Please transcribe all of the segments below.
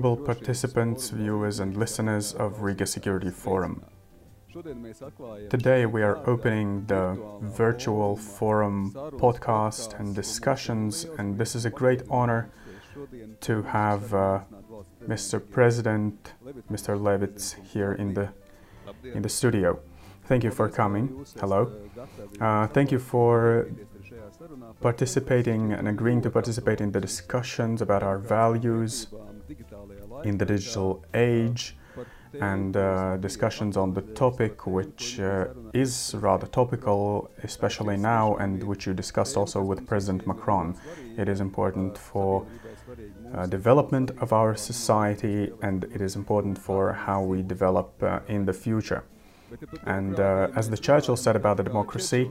honorable participants, viewers, and listeners of Riga Security Forum. Today we are opening the virtual forum podcast and discussions, and this is a great honor to have uh, Mr. President, Mr. Levits, here in the in the studio. Thank you for coming. Hello. Uh, thank you for participating and agreeing to participate in the discussions about our values in the digital age and uh, discussions on the topic, which uh, is rather topical, especially now, and which you discussed also with President Macron. It is important for uh, development of our society, and it is important for how we develop uh, in the future. And uh, as the Churchill said about the democracy,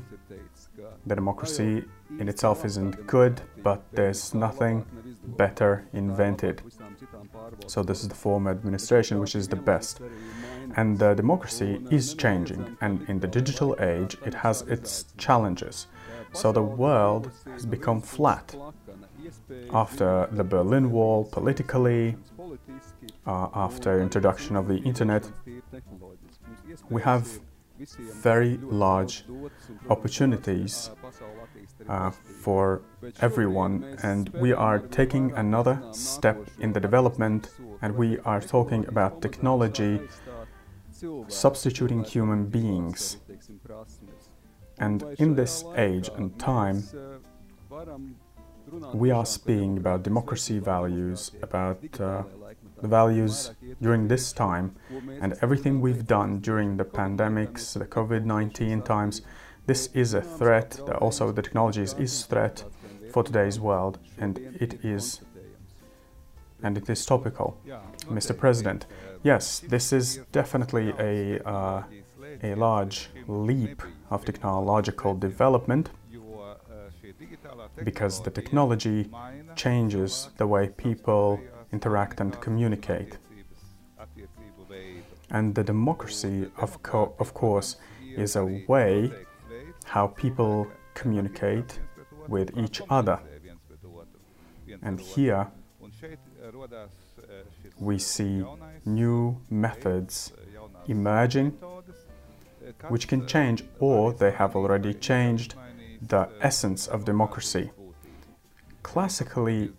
the democracy in itself isn't good, but there's nothing better invented. So this is the form of administration which is the best. And the democracy is changing, and in the digital age, it has its challenges. So the world has become flat. After the Berlin Wall, politically, uh, after introduction of the internet, we have very large opportunities uh, for everyone, and we are taking another step in the development, and we are talking about technology substituting human beings. And in this age and time, we are speaking about democracy values, about uh, the values during this time, and everything we've done during the pandemics, the COVID 19 times. This is a threat, also the technologies is threat for today's world, and it is and it is topical. Mr. President, yes, this is definitely a, uh, a large leap of technological development because the technology changes the way people interact and communicate. And the democracy, of, co- of course, is a way how people communicate with each other. And here we see new methods emerging which can change, or they have already changed, the essence of democracy. Classically,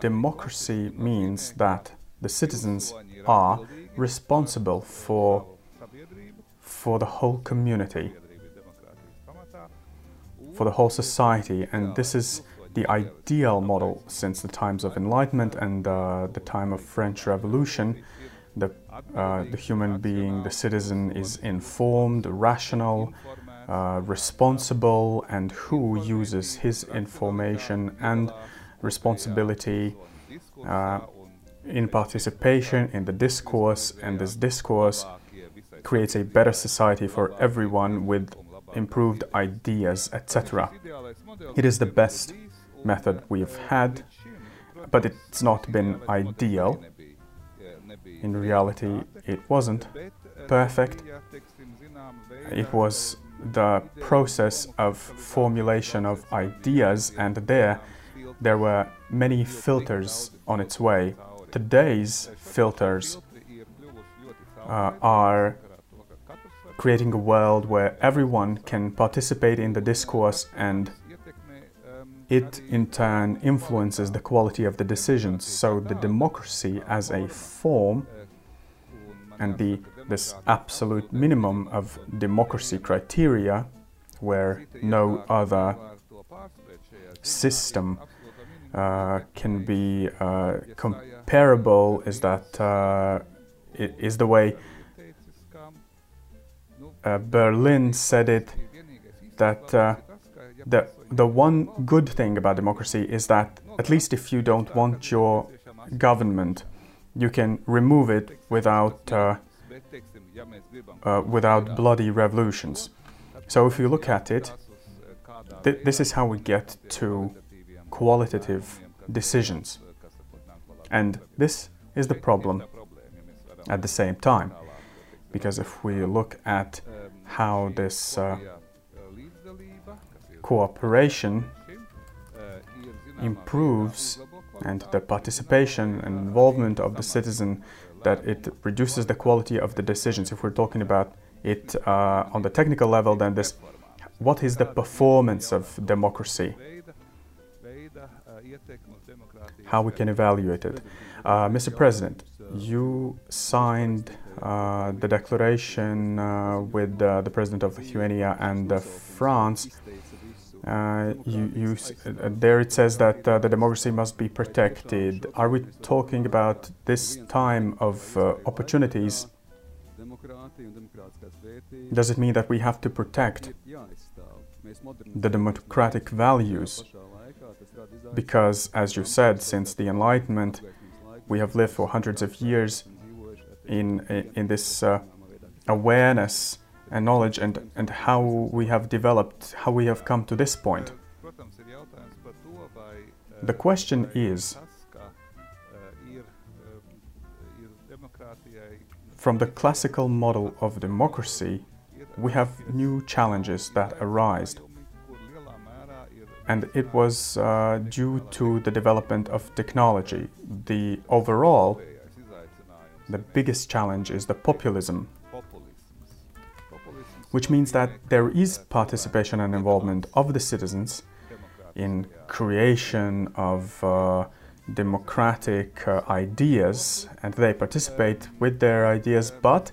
democracy means that the citizens are responsible for, for the whole community, for the whole society, and this is the ideal model since the times of Enlightenment and uh, the time of French Revolution. The, uh, the human being, the citizen, is informed, rational, uh, responsible, and who uses his information and responsibility uh, in participation in the discourse, and this discourse creates a better society for everyone with improved ideas, etc. It is the best method we've had, but it's not been ideal. In reality, it wasn't perfect. It was the process of formulation of ideas, and there there were many filters on its way. Today's filters uh, are creating a world where everyone can participate in the discourse and it in turn influences the quality of the decisions. So the democracy as a form and the this absolute minimum of democracy criteria where no other system uh, can be uh, comparable is that uh, is the way uh, Berlin said it that uh, the the one good thing about democracy is that at least if you don't want your government, you can remove it without uh, uh, without bloody revolutions. So if you look at it, th- this is how we get to qualitative decisions, and this is the problem at the same time, because if we look at how this uh, cooperation improves and the participation and involvement of the citizen that it reduces the quality of the decisions. If we're talking about it uh, on the technical level, then this what is the performance of democracy? How we can evaluate it. Uh, Mr. President, you signed uh, the declaration uh, with uh, the president of Lithuania and uh, France. Uh, you, you, there it says that the democracy must be protected. Are we talking about this time of opportunities? Does it mean that we have to protect the democratic values? Because, as you said, since the Enlightenment, we have lived for hundreds of years in, in this uh, awareness and knowledge and, and how we have developed, how we have come to this point. The question is from the classical model of democracy, we have new challenges that arise. And it was uh, due to the development of technology. The overall, the biggest challenge is the populism, which means that there is participation and involvement of the citizens in creation of uh, democratic uh, ideas and they participate with their ideas but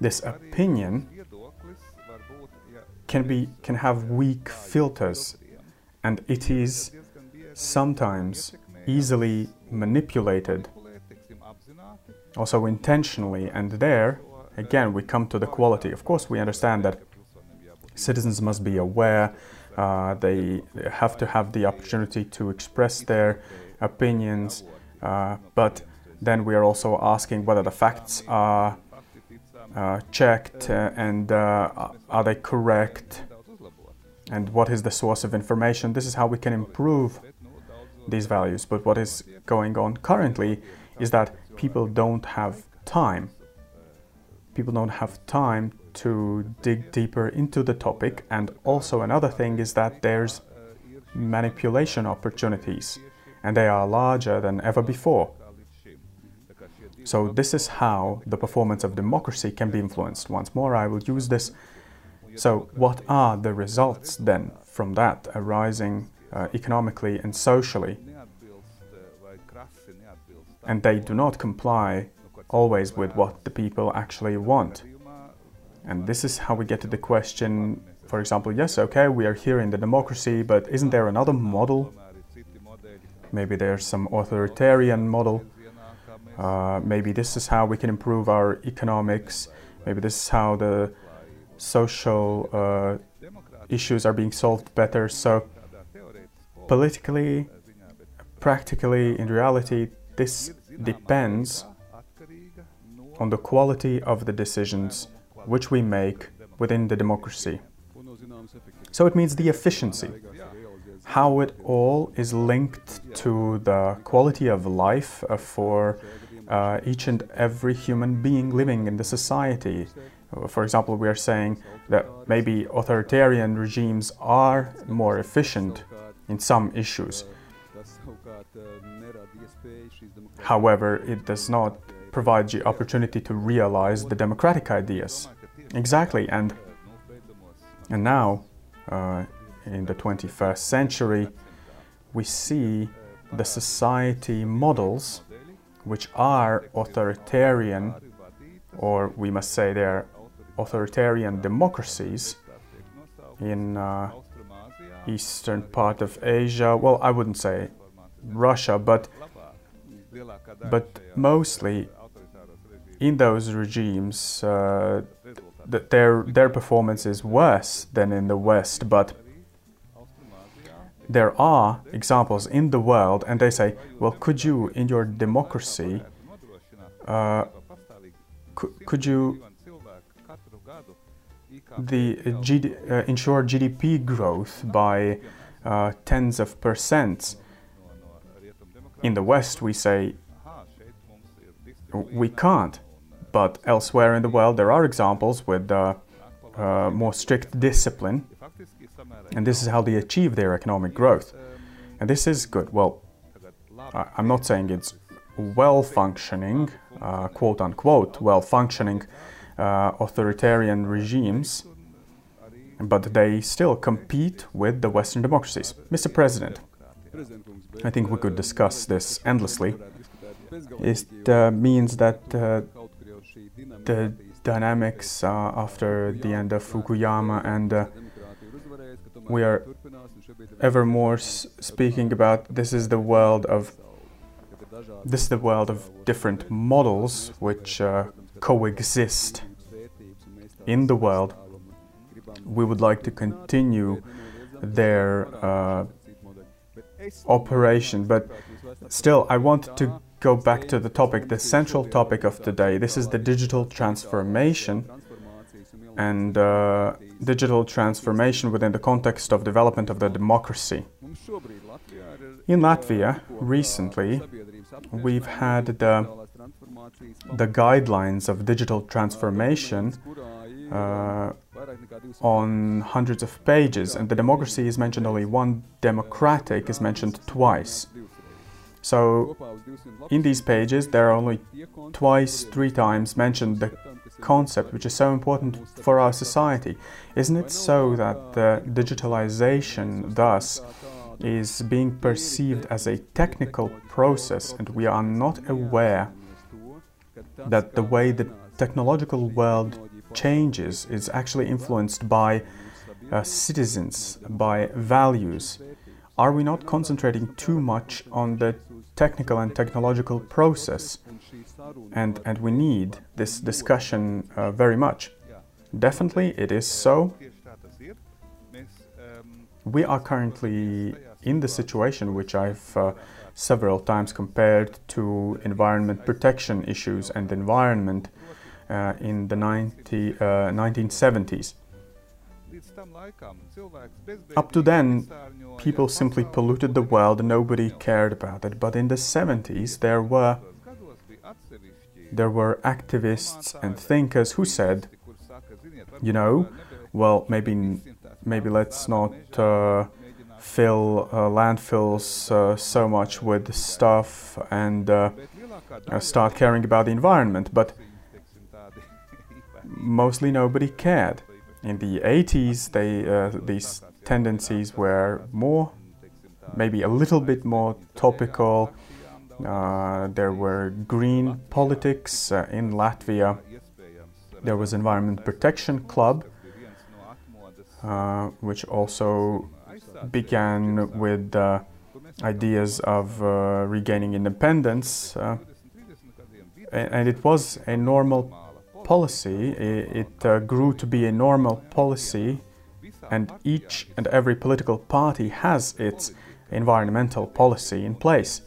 this opinion can be can have weak filters and it is sometimes easily manipulated also intentionally and there again we come to the quality of course we understand that citizens must be aware uh, they have to have the opportunity to express their opinions, uh, but then we are also asking whether the facts are uh, checked uh, and uh, are they correct and what is the source of information. This is how we can improve these values. But what is going on currently is that people don't have time. People don't have time to dig deeper into the topic. And also, another thing is that there's manipulation opportunities and they are larger than ever before. So, this is how the performance of democracy can be influenced. Once more, I will use this. So, what are the results then from that arising uh, economically and socially? And they do not comply always with what the people actually want. And this is how we get to the question for example, yes, okay, we are here in the democracy, but isn't there another model Maybe there's some authoritarian model. Uh, maybe this is how we can improve our economics. Maybe this is how the social uh, issues are being solved better. So, politically, practically, in reality, this depends on the quality of the decisions which we make within the democracy. So it means the efficiency how it all is linked to the quality of life uh, for uh, each and every human being living in the society. For example, we are saying that maybe authoritarian regimes are more efficient in some issues. However, it does not provide the opportunity to realize the democratic ideas. Exactly, and and now uh, in the 21st century, we see the society models which are authoritarian, or we must say they're authoritarian democracies in uh, eastern part of Asia. Well, I wouldn't say Russia, but but mostly in those regimes, uh, th- their their performance is worse than in the West, but there are examples in the world, and they say, well, could you, in your democracy, uh, could, could you the GD, uh, ensure GDP growth by uh, tens of percents? In the West, we say we can't, but elsewhere in the world, there are examples with uh, uh, more strict discipline and this is how they achieve their economic growth. And this is good. Well, I'm not saying it's well functioning, uh, quote unquote, well functioning uh, authoritarian regimes, but they still compete with the Western democracies. Mr. President, I think we could discuss this endlessly. It uh, means that uh, the dynamics uh, after the end of Fukuyama and uh, we are ever more speaking about this is the world of this is the world of different models which uh, coexist in the world. We would like to continue their uh, operation, but still, I want to go back to the topic, the central topic of today. This is the digital transformation and uh, digital transformation within the context of development of the democracy. In Latvia, recently, we've had the, the guidelines of digital transformation uh, on hundreds of pages, and the democracy is mentioned only one democratic is mentioned twice. So, in these pages, there are only twice, three times mentioned the concept which is so important for our society. Isn't it so that the digitalization thus is being perceived as a technical process and we are not aware that the way the technological world changes is actually influenced by uh, citizens, by values? Are we not concentrating too much on the technical and technological process? And, and we need this discussion uh, very much. Definitely, it is so. We are currently in the situation which I've uh, several times compared to environment protection issues and environment in the 90, 1970s. Uh, Up to then, people simply polluted the world and nobody cared about it. But in the 70s, there were there were activists and thinkers who said, you know, well, maybe maybe let's not uh, fill uh, landfills uh, so much with stuff and uh, uh, start caring about the environment. But mostly nobody cared. In the 80s, they, uh, these tendencies were more, maybe a little bit more topical. Uh, there were green politics uh, in Latvia. There was Environment Protection Club, uh, which also began with uh, ideas of uh, regaining independence. and it was a normal policy. It, it grew to be a normal policy and each and every political party has its environmental policy in place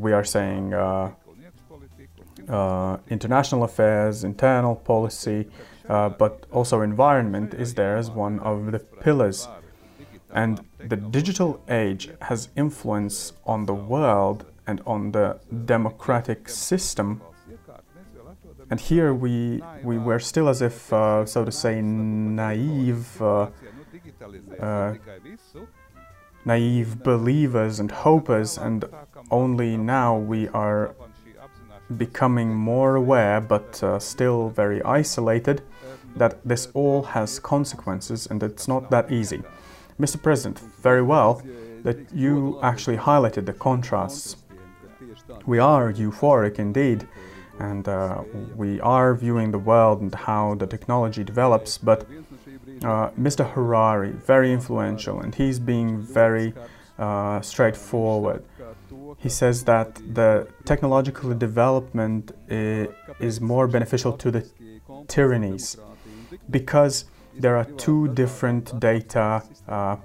we are saying uh, uh, international affairs, internal policy, uh, but also environment is there as one of the pillars. And the digital age has influence on the world and on the democratic system. And here we, we were still as if, uh, so to say, naive, uh, uh, naive believers and hopers, and only now we are becoming more aware, but uh, still very isolated, that this all has consequences and it's not that easy. Mr. President, very well that you actually highlighted the contrasts. We are euphoric indeed, and uh, we are viewing the world and how the technology develops, but uh, Mr. Harari, very influential, and he's being very uh, straightforward. He says that the technological development is more beneficial to the tyrannies because there are two different data uh,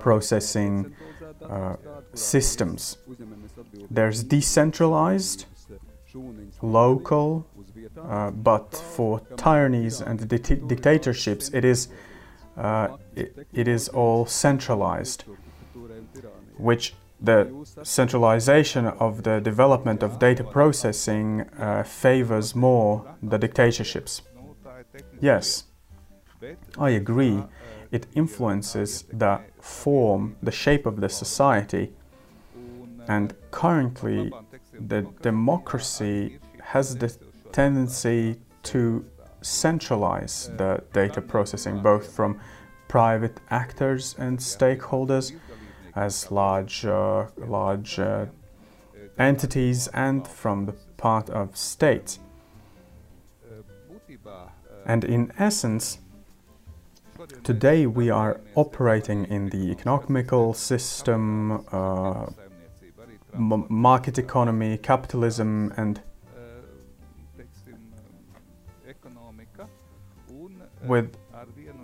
processing uh, systems. There's decentralized, local, uh, but for tyrannies and dictatorships, it is uh, it, it is all centralized, which the centralization of the development of data processing uh, favors more the dictatorships. Yes, I agree. It influences the form, the shape of the society, And currently, the democracy has the tendency to centralize the data processing both from private actors and stakeholders as large, uh, large uh, entities and from the part of states. And in essence, today we are operating in the economical system, uh, market economy, capitalism, and with,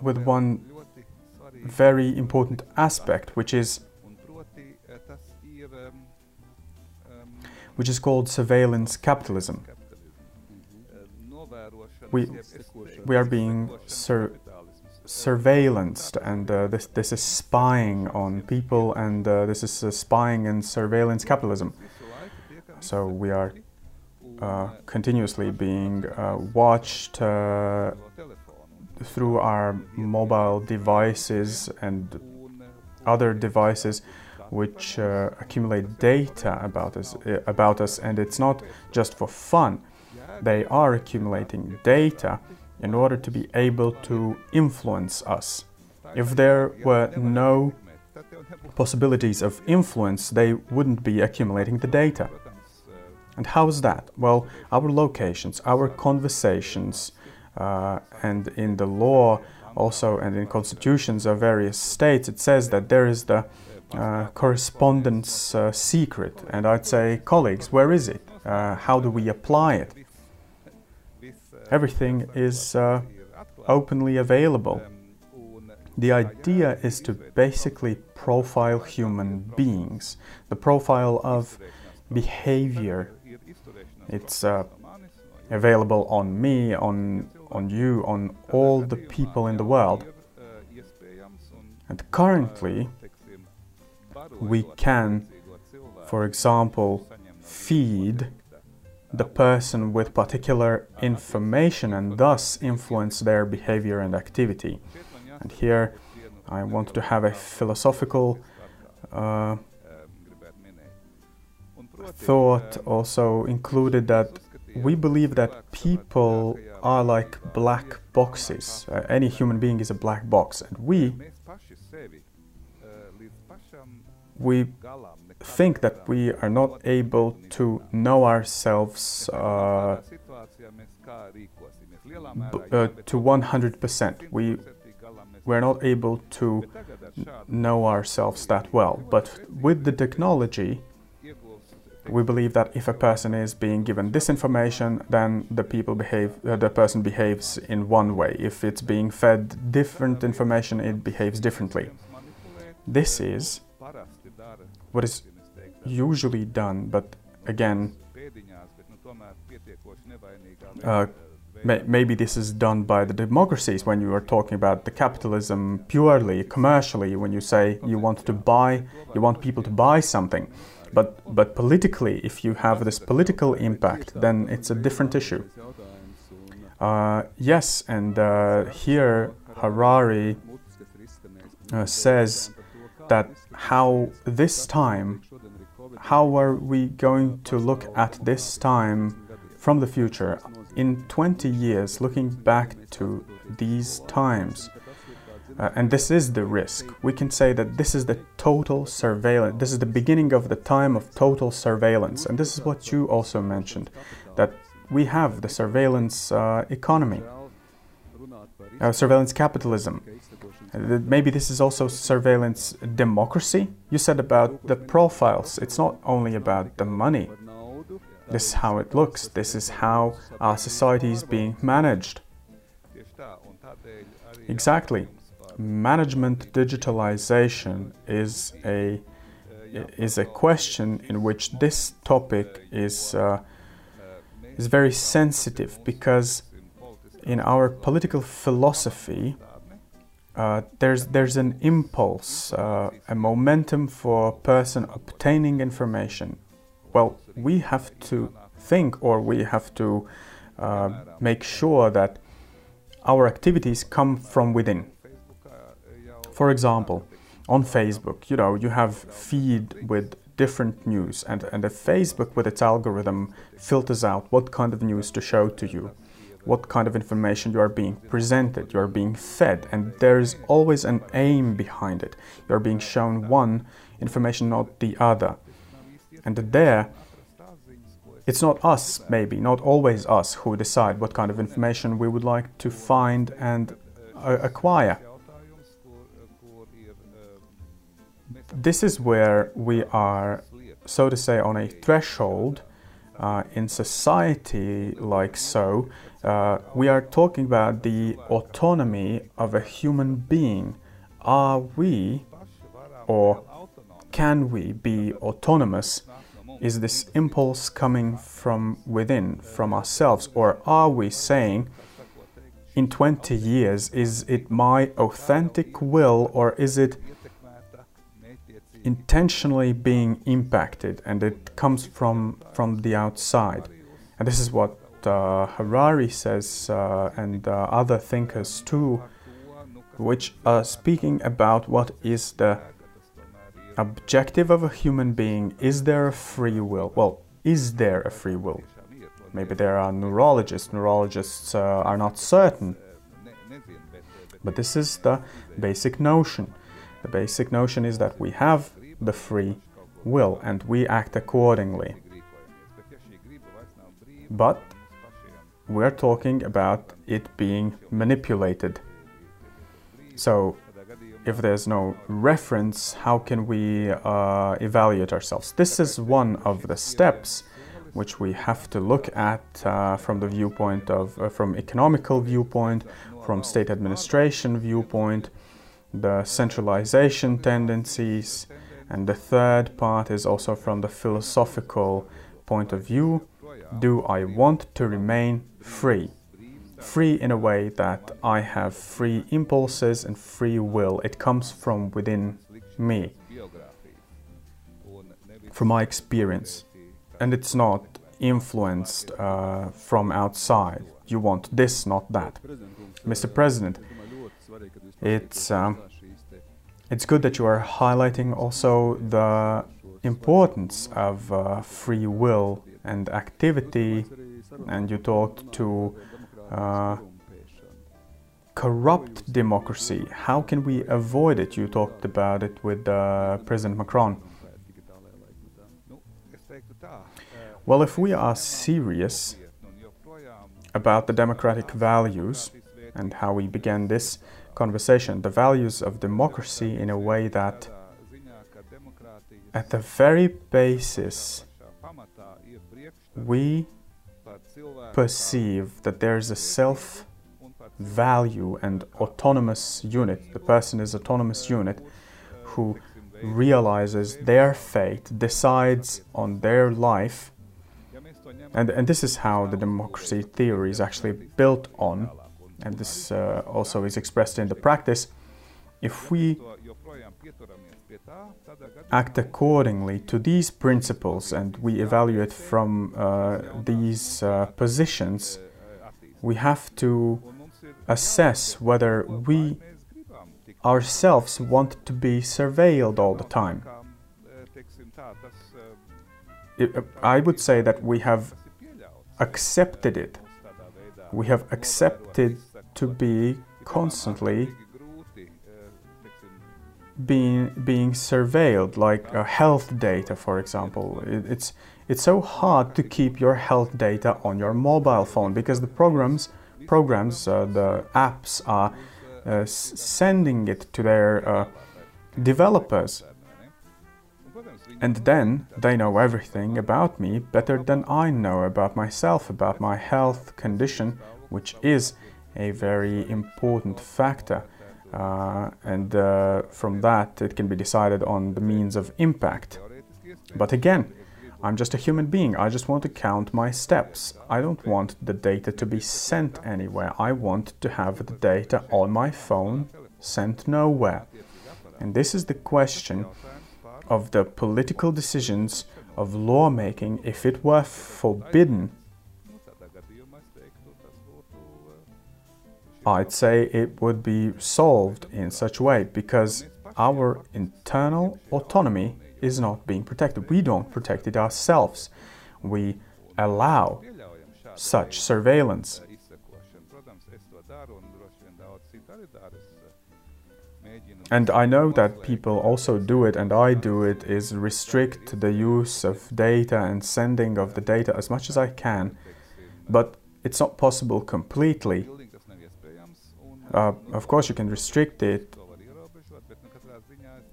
with one very important aspect, which is which is called surveillance capitalism. Mm-hmm. We, we are being sur surveillanced, and uh, this, this is spying on people, and uh, this is uh, spying and surveillance capitalism. So we are uh, continuously being uh, watched uh, through our mobile devices and other devices which accumulate data about us, about us, and it's not just for fun. They are accumulating data in order to be able to influence us. If there were no possibilities of influence, they wouldn't be accumulating the data. And how is that? Well, our locations, our conversations, uh, and in the law also and in constitutions of various states, it says that there is the uh, correspondence uh, secret. And I'd say, colleagues, where is it? Uh, how do we apply it? Everything is uh, openly available. The idea is to basically profile human beings, the profile of behavior. It's uh, available on me, on, on you, on all the people in the world. And currently, we can, for example, feed the person with particular information and thus influence their behavior and activity. And here I want to have a philosophical uh, thought also included that we believe that people are like black boxes. Uh, any human being is a black box, and we we think that we are not able to know ourselves uh, uh, to 100%. We we're not able to know ourselves that well. But with the technology, we believe that if a person is being given this information, then the people behave, uh, the person behaves in one way. If it's being fed different information, it behaves differently. This is what is usually done, but again, uh, may, maybe this is done by the democracies when you are talking about the capitalism purely commercially. When you say you want to buy, you want people to buy something, but but politically, if you have this political impact, then it's a different issue. Uh, yes, and uh, here Harari uh, says that how this time, how are we going to look at this time from the future? In 20 years, looking back to these times, uh, and this is the risk. We can say that this is the total surveillance. This is the beginning of the time of total surveillance. And this is what you also mentioned that we have the surveillance uh, economy, uh, surveillance capitalism. Maybe this is also surveillance democracy. You said about the profiles. It's not only about the money. This is how it looks. This is how our society is being managed. Exactly. Management digitalization is a is a question in which this topic is uh, is very sensitive because in our political philosophy uh, there's there's an impulse, uh, a momentum for a person obtaining information. Well, we have to think, or we have to uh, make sure that our activities come from within. For example, on Facebook, you know, you have feed with different news, and, and if Facebook with its algorithm filters out what kind of news to show to you, what kind of information you are being presented, you are being fed, and there is always an aim behind it. You are being shown one information, not the other. And there, it's not us, maybe, not always us, who decide what kind of information we would like to find and uh, acquire. This is where we are, so to say, on a threshold uh, in society like so. Uh, we are talking about the autonomy of a human being. Are we, or can we be autonomous is this impulse coming from within, from ourselves, or are we saying, in 20 years, is it my authentic will, or is it intentionally being impacted and it comes from, from the outside? And this is what Harari says, uh, and uh, other thinkers too, which are speaking about what is the objective of a human being is there a free will? Well, is there a free will? Maybe there are neurologists. Neurologists uh, are not certain. But this is the basic notion. The basic notion is that we have the free will and we act accordingly. But we're talking about it being manipulated. So if there's no reference, how can we uh, evaluate ourselves? This is one of the steps which we have to look at uh, from the viewpoint of, uh, from economical viewpoint, from state administration viewpoint, the centralization tendencies, and the third part is also from the philosophical point of view. Do I want to remain free? free in a way that I have free impulses and free will. It comes from within me, from my experience, and it's not influenced uh, from outside. You want this, not that. Mr. President, it's, um, it's good that you are highlighting also the importance of uh, free will and activity, and you talked to uh, corrupt democracy. How can we avoid it? You talked about it with uh, President Macron. Well, if we are serious about the democratic values and how we began this conversation, the values of democracy in a way that at the very basis we perceive that there is a self value and autonomous unit, the person is autonomous unit who realizes their fate, decides on their life. And, and this is how the democracy theory is actually built on, and this uh, also is expressed in the practice. If we act accordingly to these principles and we evaluate from uh, these uh, positions, we have to assess whether we ourselves want to be surveilled all the time. I would say that we have accepted it. We have accepted to be constantly being being surveilled, like uh, health data, for example. It, it's it's so hard to keep your health data on your mobile phone because the programs programs uh, the apps are uh, sending it to their uh, developers and then they know everything about me better than I know about myself, about my health condition, which is a very important factor. Uh, and uh, from that it can be decided on the means of impact. But again, I'm just a human being. I just want to count my steps. I don't want the data to be sent anywhere. I want to have the data on my phone sent nowhere. And this is the question of the political decisions of lawmaking if it were forbidden I'd say it would be solved in such a way because our internal autonomy is not being protected. We don't protect it ourselves. We allow such surveillance. And I know that people also do it, and I do it, is restrict the use of data and sending of the data as much as I can. But it's not possible completely. Uh, of course, you can restrict it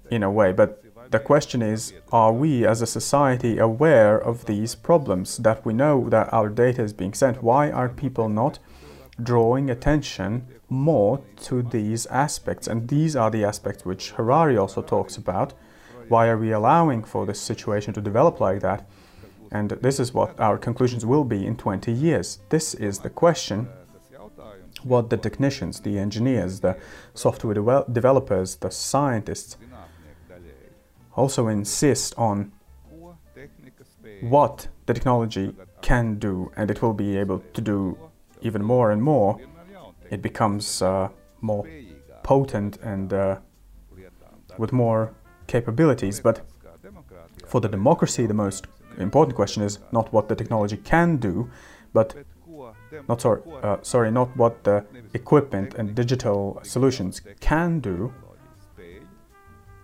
in a way, but the question is are we as a society aware of these problems that we know that our data is being sent? Why are people not drawing attention more to these aspects. And these are the aspects which Harari also talks about. Why are we allowing for this situation to develop like that? And this is what our conclusions will be in 20 years. This is the question what the technicians, the engineers, the software de developers, the scientists also insist on what the technology can do, and it will be able to do even more and more it becomes uh, more potent and uh, with more capabilities. But for the democracy, the most important question is not what the technology can do, but not sorry, uh, sorry, not what the equipment and digital solutions can do,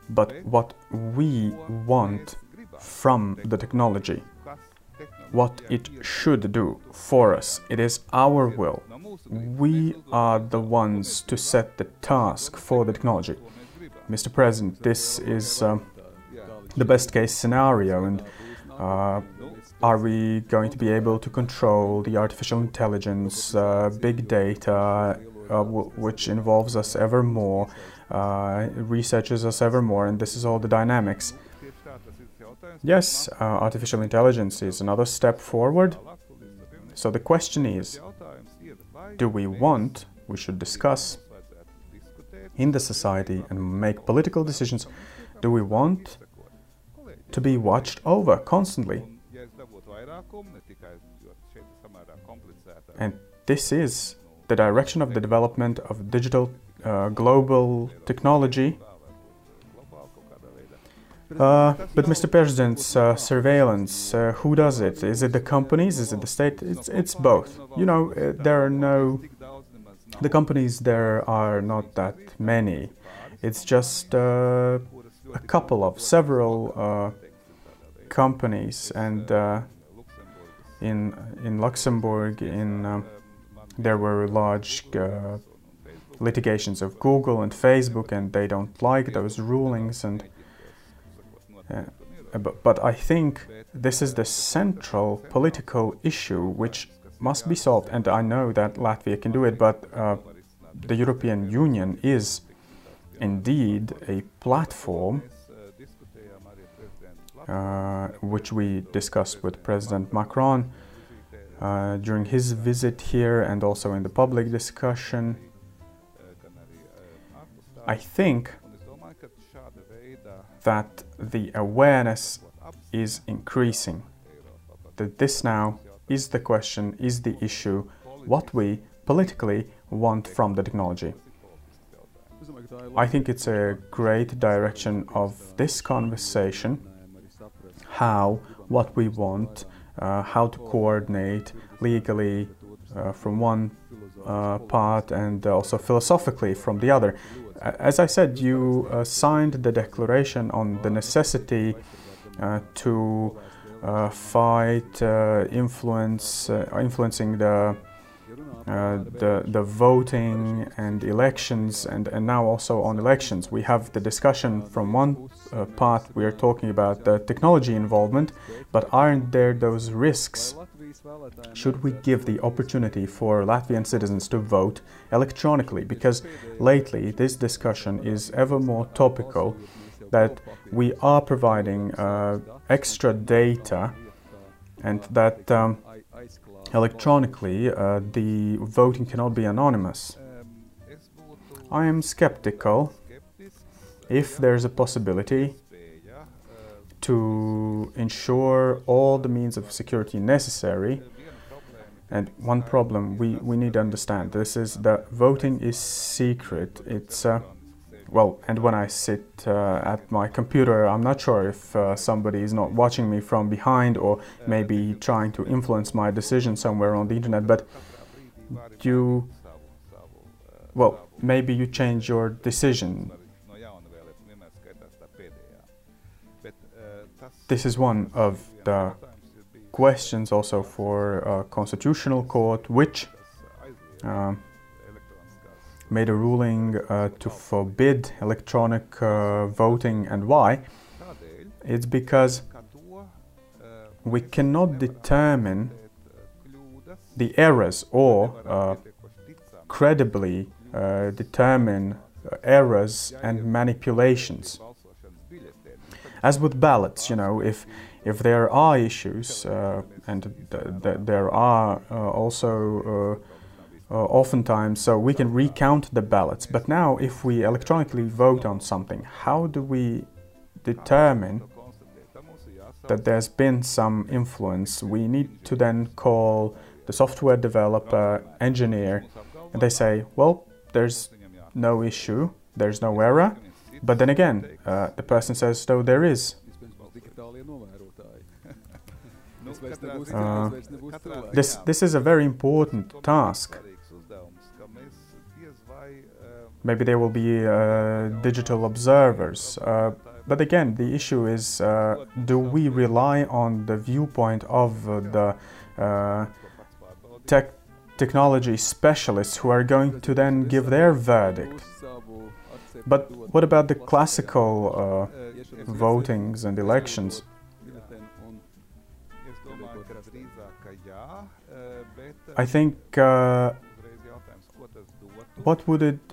but what we want from the technology, what it should do for us. It is our will we are the ones to set the task for the technology. Mr. President, this is uh, the best case scenario, and uh, are we going to be able to control the artificial intelligence, uh, big data, uh, which involves us ever more, uh, researches us ever more, and this is all the dynamics. Yes, uh, artificial intelligence is another step forward. So the question is, do we want, we should discuss in the society and make political decisions, do we want to be watched over constantly? And this is the direction of the development of digital uh, global technology. Uh, but Mr. President's uh, surveillance, uh, who does it? Is it the companies? Is it the state? It's, it's both. You know, uh, there are no. The companies there are not that many. It's just uh, a couple of several companies, and in in Luxembourg, in um, there were large litigations of Google and Facebook, and they don't like those rulings and uh, but, but, I think this is the central political issue which must be solved, and I know that Latvia can do it, but uh, the European Union is indeed a platform uh, which we discussed with President Macron uh, during his visit here and also in the public discussion. I think that the awareness is increasing. That this now is the question, is the issue, what we politically want from the technology. I think it's a great direction of this conversation how, what we want, uh, how to coordinate legally uh, from one uh, part and also philosophically from the other. As I said, you uh, signed the declaration on the necessity uh, to uh, fight influence, influencing the the, the voting and elections, and, and now also on elections. We have the discussion from one uh, part, we are talking about the technology involvement, but aren't there those risks? Should we give the opportunity for Latvian citizens to vote electronically? Because lately this discussion is ever more topical that we are providing uh, extra data and that um, electronically, uh, the voting cannot be anonymous. I am skeptical if there's a possibility to ensure all the means of security necessary. And one problem we, we need to understand this is that voting is secret. It's uh, well, and when I sit uh, at my computer, I'm not sure if uh, somebody is not watching me from behind or maybe trying to influence my decision somewhere on the internet. But you, well, maybe you change your decision. This is one of the questions also for uh, constitutional court, which uh, made a ruling uh, to forbid electronic uh, voting and why? It's because we cannot determine the errors or uh, credibly uh, determine errors and manipulations. As with ballots, you know, if if there are issues, uh, and th th there are uh, also uh, oftentimes, so we can recount the ballots. But now, if we electronically vote on something, how do we determine that there's been some influence? We need to then call the software developer, engineer, and they say, well, there's no issue, there's no error. But then again, uh, the person says, no, there is. Uh, this, this is a very important task. Maybe there will be uh, digital observers. Uh, but again, the issue is uh, do we rely on the viewpoint of the uh, tech technology specialists who are going to then give their verdict? But what about the classical uh, votings and elections? I think uh, what would it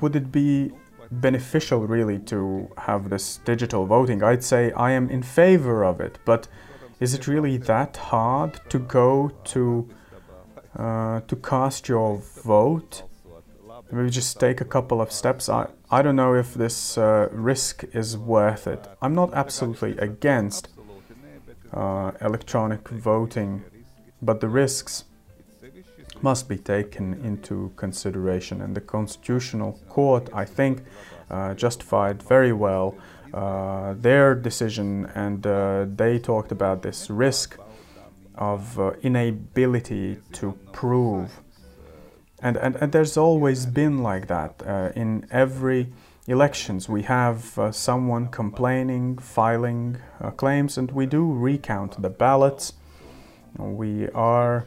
would it be beneficial really to have this digital voting? I'd say I am in favor of it, but is it really that hard to go to uh, to cast your vote? Maybe just take a couple of steps. I, I don't know if this uh, risk is worth it. I'm not absolutely against uh, electronic voting, but the risks must be taken into consideration. And the Constitutional Court, I think, uh, justified very well uh, their decision, and uh, they talked about this risk of uh, inability to prove. And, and, and there's always been like that. Uh, in every elections, we have uh, someone complaining, filing claims, and we do recount the ballots. We are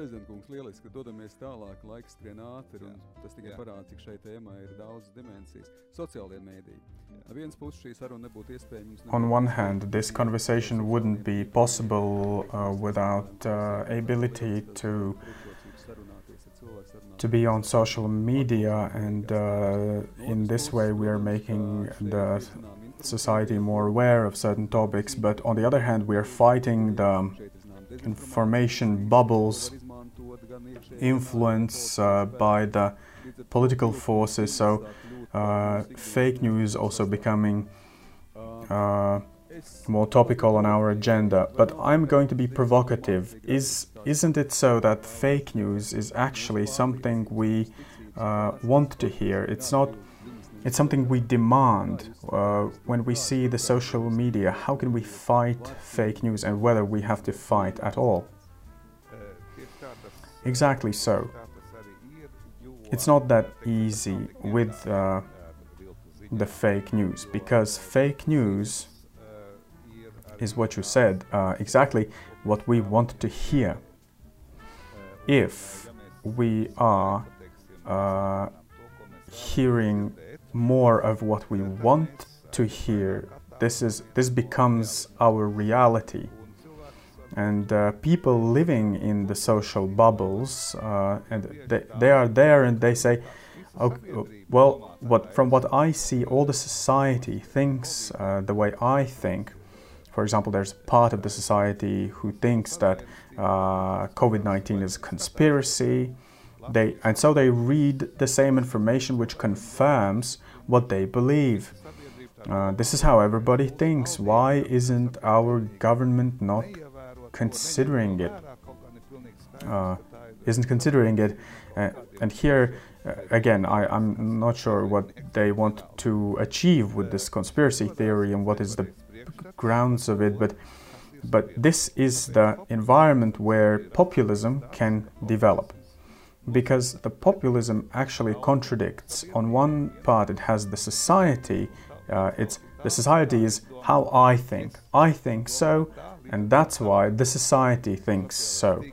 Prezidentkungs, lieliski, ka dodamies tālāk, laiks skrien ātri, un tas tikai parāda, cik šai tēmai ir daudz dimensijas. Sociālie mēdīji. On one hand, this conversation wouldn't be possible uh, without uh, ability to to be on social media, and uh, in this way, we are making the society more aware of certain topics. But on the other hand, we are fighting the information bubbles influence uh, by the political forces. So uh, fake news also becoming uh, more topical on our agenda. But I'm going to be provocative. Is isn't it so that fake news is actually something we uh, want to hear? It's not. It's something we demand uh, when we see the social media. How can we fight fake news and whether we have to fight at all? Exactly so. It's not that easy with uh, the fake news because fake news is what you said, uh, exactly what we want to hear. If we are uh, hearing more of what we want to hear, this is this becomes our reality and uh, people living in the social bubbles uh, and they, they are there and they say okay, well what from what i see all the society thinks uh, the way i think for example there's part of the society who thinks that uh, covid-19 is a conspiracy they and so they read the same information which confirms what they believe. Uh, this is how everybody thinks. Why isn't our government not considering it? Uh, isn't considering it. Uh, and here, uh, again, I, I'm not sure what they want to achieve with this conspiracy theory and what is the grounds of it, but but this is the environment where populism can develop. Because the populism actually contradicts. On one part, it has the society. Uh, it's the society is how I think. I think so, and that's why the society thinks so.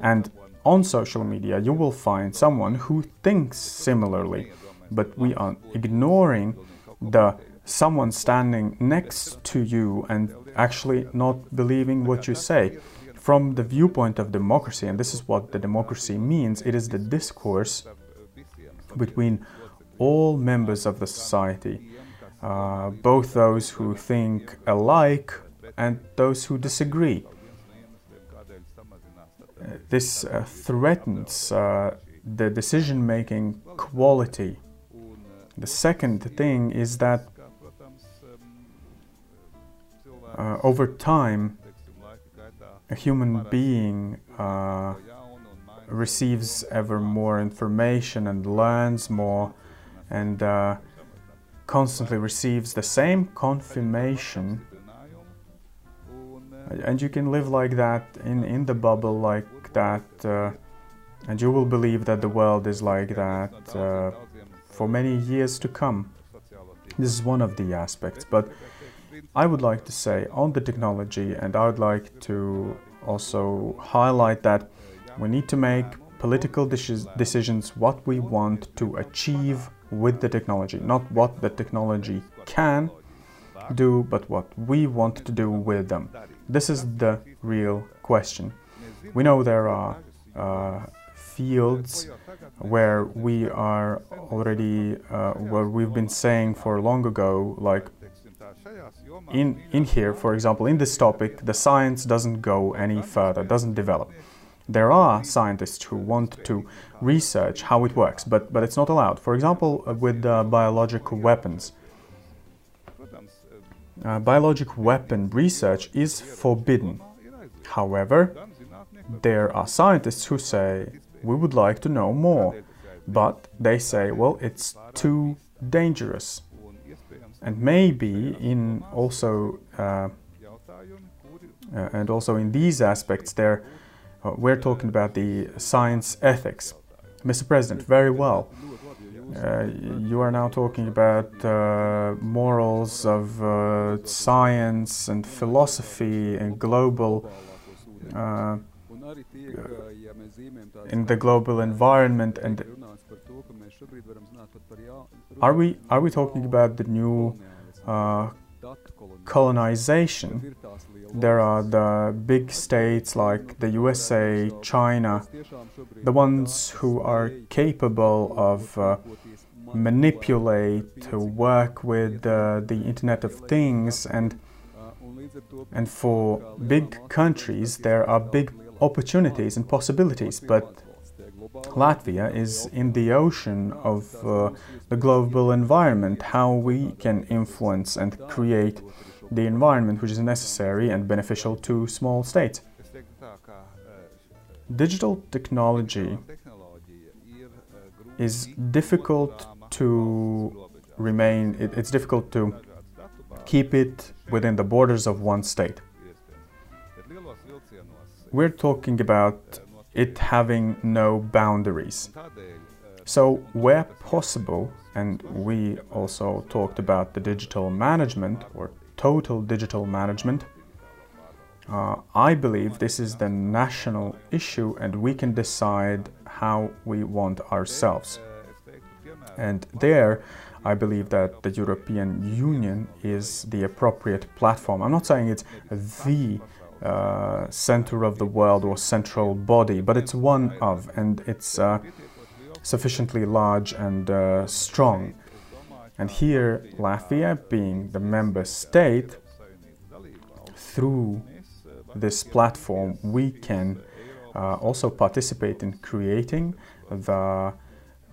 And on social media, you will find someone who thinks similarly, but we are ignoring the someone standing next to you and actually not believing what you say. From the viewpoint of democracy, and this is what the democracy means, it is the discourse between all members of the society, uh, both those who think alike and those who disagree. This uh, threatens uh, the decision making quality. The second thing is that uh, over time, a human being uh, receives ever more information and learns more and uh, constantly receives the same confirmation. And you can live like that in, in the bubble, like that, uh, and you will believe that the world is like that uh, for many years to come. This is one of the aspects, but I would like to say on the technology, and I would like to also highlight that we need to make political decisions what we want to achieve with the technology, not what the technology can do, but what we want to do with them. This is the real question. We know there are uh, fields where we are already, uh, where we've been saying for long ago, like in, in here, for example, in this topic, the science doesn't go any further, doesn't develop. There are scientists who want to research how it works, but, but it's not allowed. For example, uh, with uh, biological weapons. Uh, biologic weapon research is forbidden. However, there are scientists who say, we would like to know more, but they say, well, it's too dangerous. And maybe in also uh, uh, and also in these aspects there uh, we're talking about the science ethics. Mr president very well uh, you are now talking about uh, morals of uh, science and philosophy and global in the global environment and are we are we talking about the new uh, colonization? There are the big states like the USA, China, the ones who are capable of uh, manipulate, to work with uh, the Internet of Things, and and for big countries there are big opportunities and possibilities, but Latvia is in the ocean of uh, the global environment, how we can influence and create the environment which is necessary and beneficial to small states. Digital technology is difficult to remain, it, it's difficult to keep it within the borders of one state. We're talking about it having no boundaries. So, where possible, and we also talked about the digital management or total digital management, uh, I believe this is the national issue and we can decide how we want ourselves. And there, I believe that the European Union is the appropriate platform. I'm not saying it's the uh, center of the world or central body, but it's one of, and it's uh, sufficiently large and uh, strong. And here, Latvia, being the member state, through this platform, we can uh, also participate in creating the,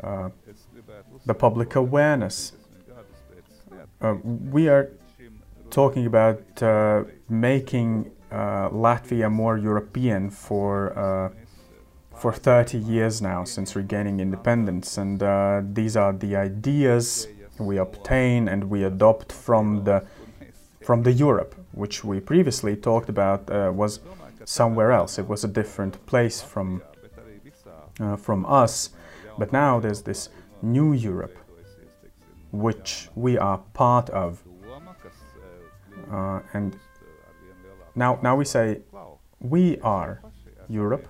uh, the public awareness uh, we are talking about uh, making Latvia more European for uh, for 30 years now since regaining independence, and uh, these are the ideas we obtain and we adopt from the from the Europe, which we previously talked about uh, was somewhere else. It was a different place from from us, but now there's this new Europe, which we are part of. Uh, and now, now we say, we are Europe,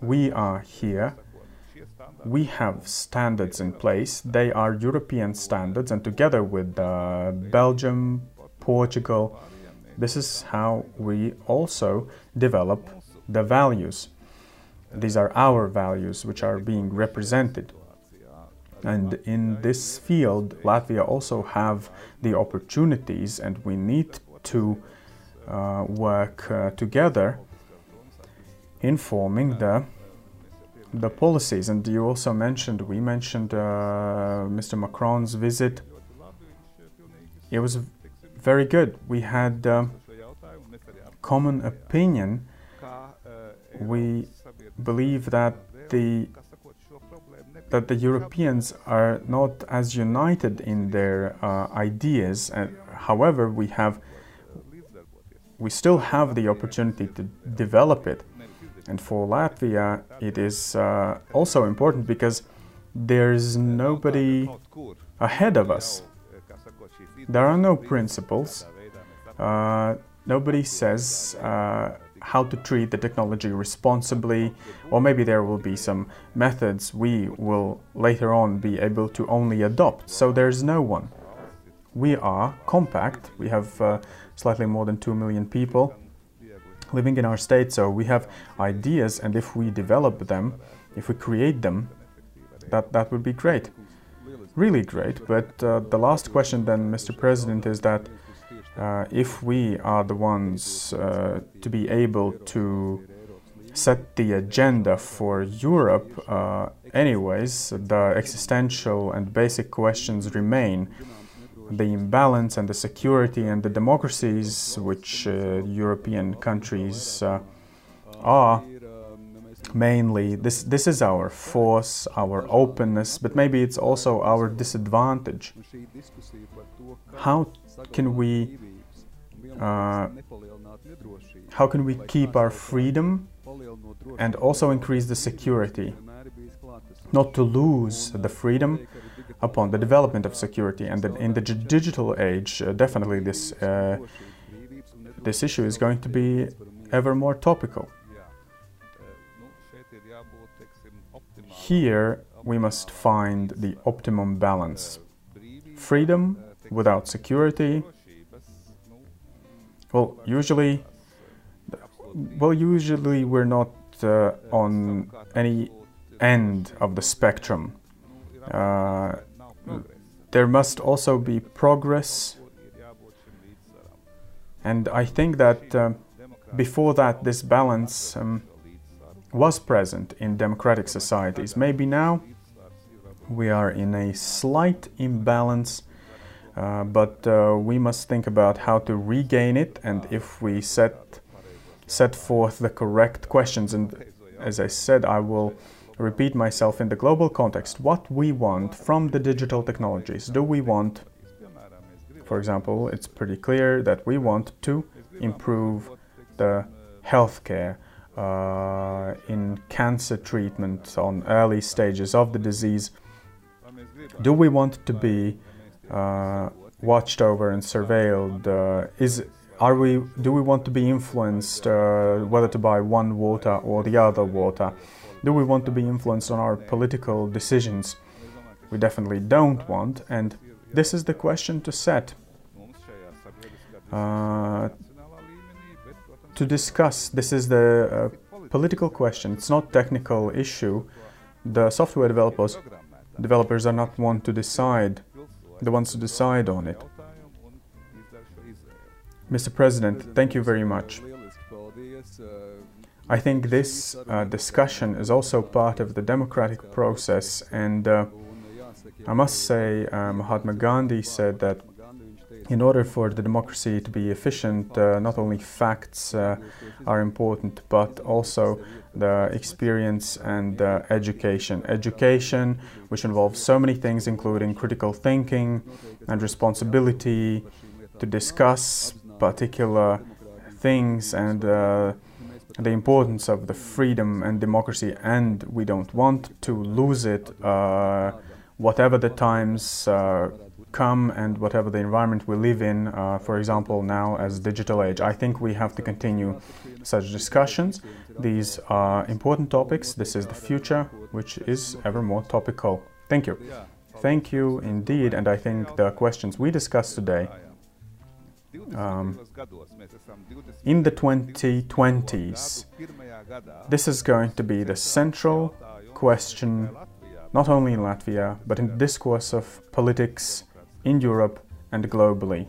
we are here, we have standards in place, they are European standards, and together with uh, Belgium, Portugal, this is how we also develop the values. These are our values which are being represented. And in this field, Latvia also have the opportunities, and we need to work uh, together in forming the the policies. And you also mentioned, we mentioned uh, Mr. Macron's visit. It was very good. We had um, common opinion. We believe that the that the Europeans are not as united in their uh, ideas. Uh, however, we have we still have the opportunity to develop it. And for Latvia, it is uh, also important because there's nobody ahead of us. There are no principles. Uh, nobody says uh, how to treat the technology responsibly, or maybe there will be some methods we will later on be able to only adopt. So there's no one. We are compact, we have uh, slightly more than 2 million people living in our state, so we have ideas, and if we develop them, if we create them, that, that would be great. Really great. But uh, the last question, then, Mr. President, is that uh, if we are the ones uh, to be able to set the agenda for Europe, uh, anyways, the existential and basic questions remain. The imbalance and the security and the democracies which uh, European countries uh, are mainly this this is our force our openness but maybe it's also our disadvantage how can we uh, how can we keep our freedom and also increase the security? Not to lose the freedom upon the development of security. And in the digital age, uh, definitely this, uh, this issue is going to be ever more topical. Here, we must find the optimum balance. Freedom without security, well, usually, well, usually we're not uh, on any end of the spectrum. Uh, there must also be progress, and I think that uh, before that, this balance um, was present in democratic societies. Maybe now we are in a slight imbalance uh, but uh, we must think about how to regain it and if we set set forth the correct questions and as I said I will repeat myself in the global context what we want from the digital technologies do we want for example it's pretty clear that we want to improve the healthcare uh, in cancer treatment on early stages of the disease do we want to be uh, watched over and surveilled? Uh, is are we do we want to be influenced uh, whether to buy one water or the other water? Do we want to be influenced on our political decisions? We definitely don't want, and this is the question to set. Uh, to discuss, this is the uh, political question. It's not technical issue. The software developers developers are not one to decide the ones to decide on it. Mr. President, thank you very much. I think this uh, discussion is also part of the democratic process and uh, I must say, uh, Mahatma Gandhi said that in order for the democracy to be efficient, uh, not only facts uh, are important, but also the experience and uh, education. Education, which involves so many things, including critical thinking and responsibility to discuss particular things and the importance of the freedom and democracy, and we don't want to lose it, uh, whatever the times uh, come and whatever the environment we live in, uh, for example, now as digital age. I think we have to continue such discussions. These are important topics. This is the future, which is ever more topical. Thank you. Thank you indeed, and I think the questions we discussed today um, in the 2020s, this is going to be the central question, not only in Latvia, but in the discourse of politics in Europe and globally.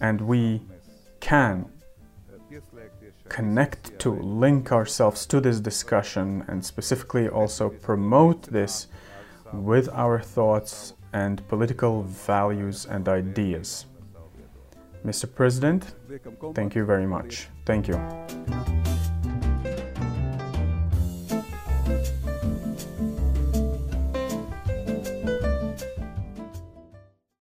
And we can connect to, link ourselves to this discussion, and specifically also promote this with our thoughts and political values and ideas. Mr. President, thank you very much. Thank you.